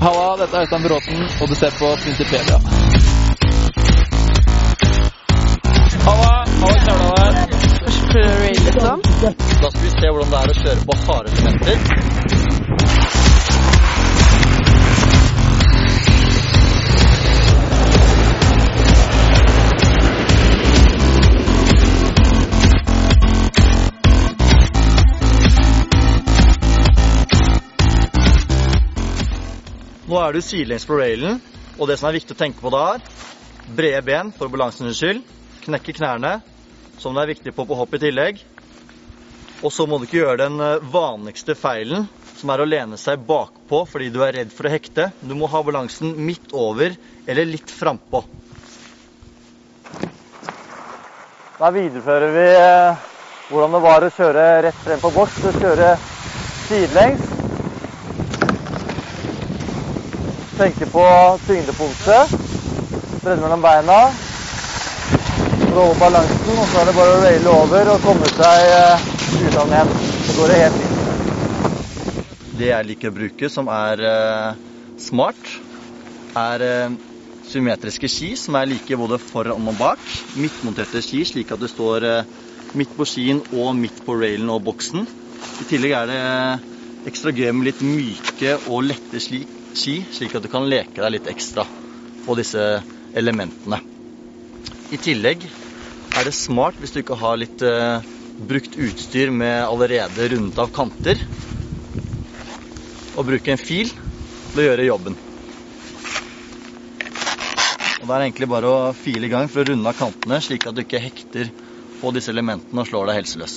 Halla, dette er Øystein Bråten, og du ser på Prinsipedia. Halla, halla, knøla der. Da skal vi se hvordan det er å kjøre på harde elementer. Nå er du sidelengs på railen, og det som er viktig å tenke på da er brede ben for balansens skyld, knekke knærne, som det er viktig på på hopp i tillegg. Og så må du ikke gjøre den eh, vanligste feilen, som er å lene seg bakpå fordi du er redd for å hekte. Du må ha balansen midt over eller litt frampå. Da viderefører vi eh, hvordan det var å kjøre rett frem på bors. kjøre sidelengs. Tenke på tyngdepunktet, bredde mellom beina, holde balansen, og så er det bare å raile over og komme seg ut av den igjen. Så går det helt fint. Det jeg liker å bruke som er uh, smart, er uh, symmetriske ski som er like både foran og bak. Midtmonterte ski slik at det står uh, midt på skien og midt på railen og boksen. I tillegg er det ekstra gøy med litt myke og lette sli ski, slik at du kan leke deg litt ekstra på disse elementene. I tillegg er det smart hvis du ikke har litt eh, brukt utstyr med allerede rundet av kanter, å bruke en fil til å gjøre jobben. Og Det er egentlig bare å file i gang for å runde av kantene, slik at du ikke hekter på disse elementene og slår deg helseløs.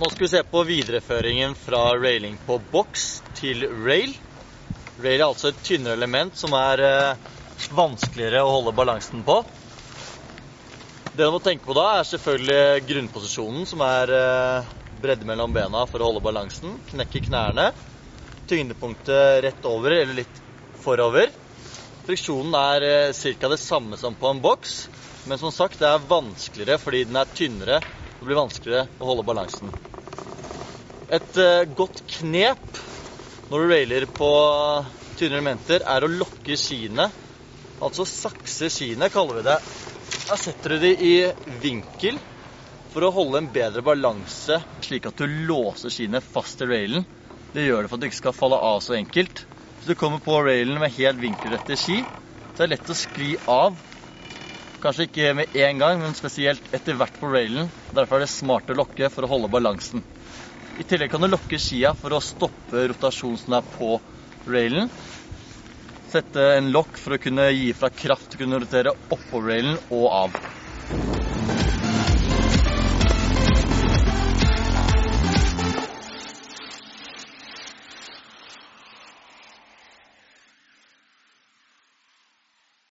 Nå skal vi se på videreføringen fra railing på boks til rail. Rail er altså et tynnere element som er eh, vanskeligere å holde balansen på. Det du må tenke på da, er selvfølgelig grunnposisjonen, som er eh, bredde mellom bena for å holde balansen. Knekke knærne. Tyngdepunktet rett over eller litt forover. Friksjonen er eh, ca. det samme som på en boks, men som sagt, det er vanskeligere fordi den er tynnere. Det blir vanskeligere å holde balansen. Et eh, godt knep når du railer på tynne elementer, er å lokke skiene. Altså sakse skiene, kaller vi det. Da setter du de i vinkel for å holde en bedre balanse, slik at du låser skiene fast til railen. Det gjør det for at du ikke skal falle av så enkelt. Hvis du kommer på railen med helt vinkelrette ski, så er det lett å skli av. Kanskje ikke med en gang, men spesielt etter hvert på railen. Derfor er det smart å lokke for å holde balansen. I tillegg kan du lokke skia for å stoppe rotasjonen på railen. Sette en lokk for å kunne gi fra kraft til å kunne rotere oppå railen og av.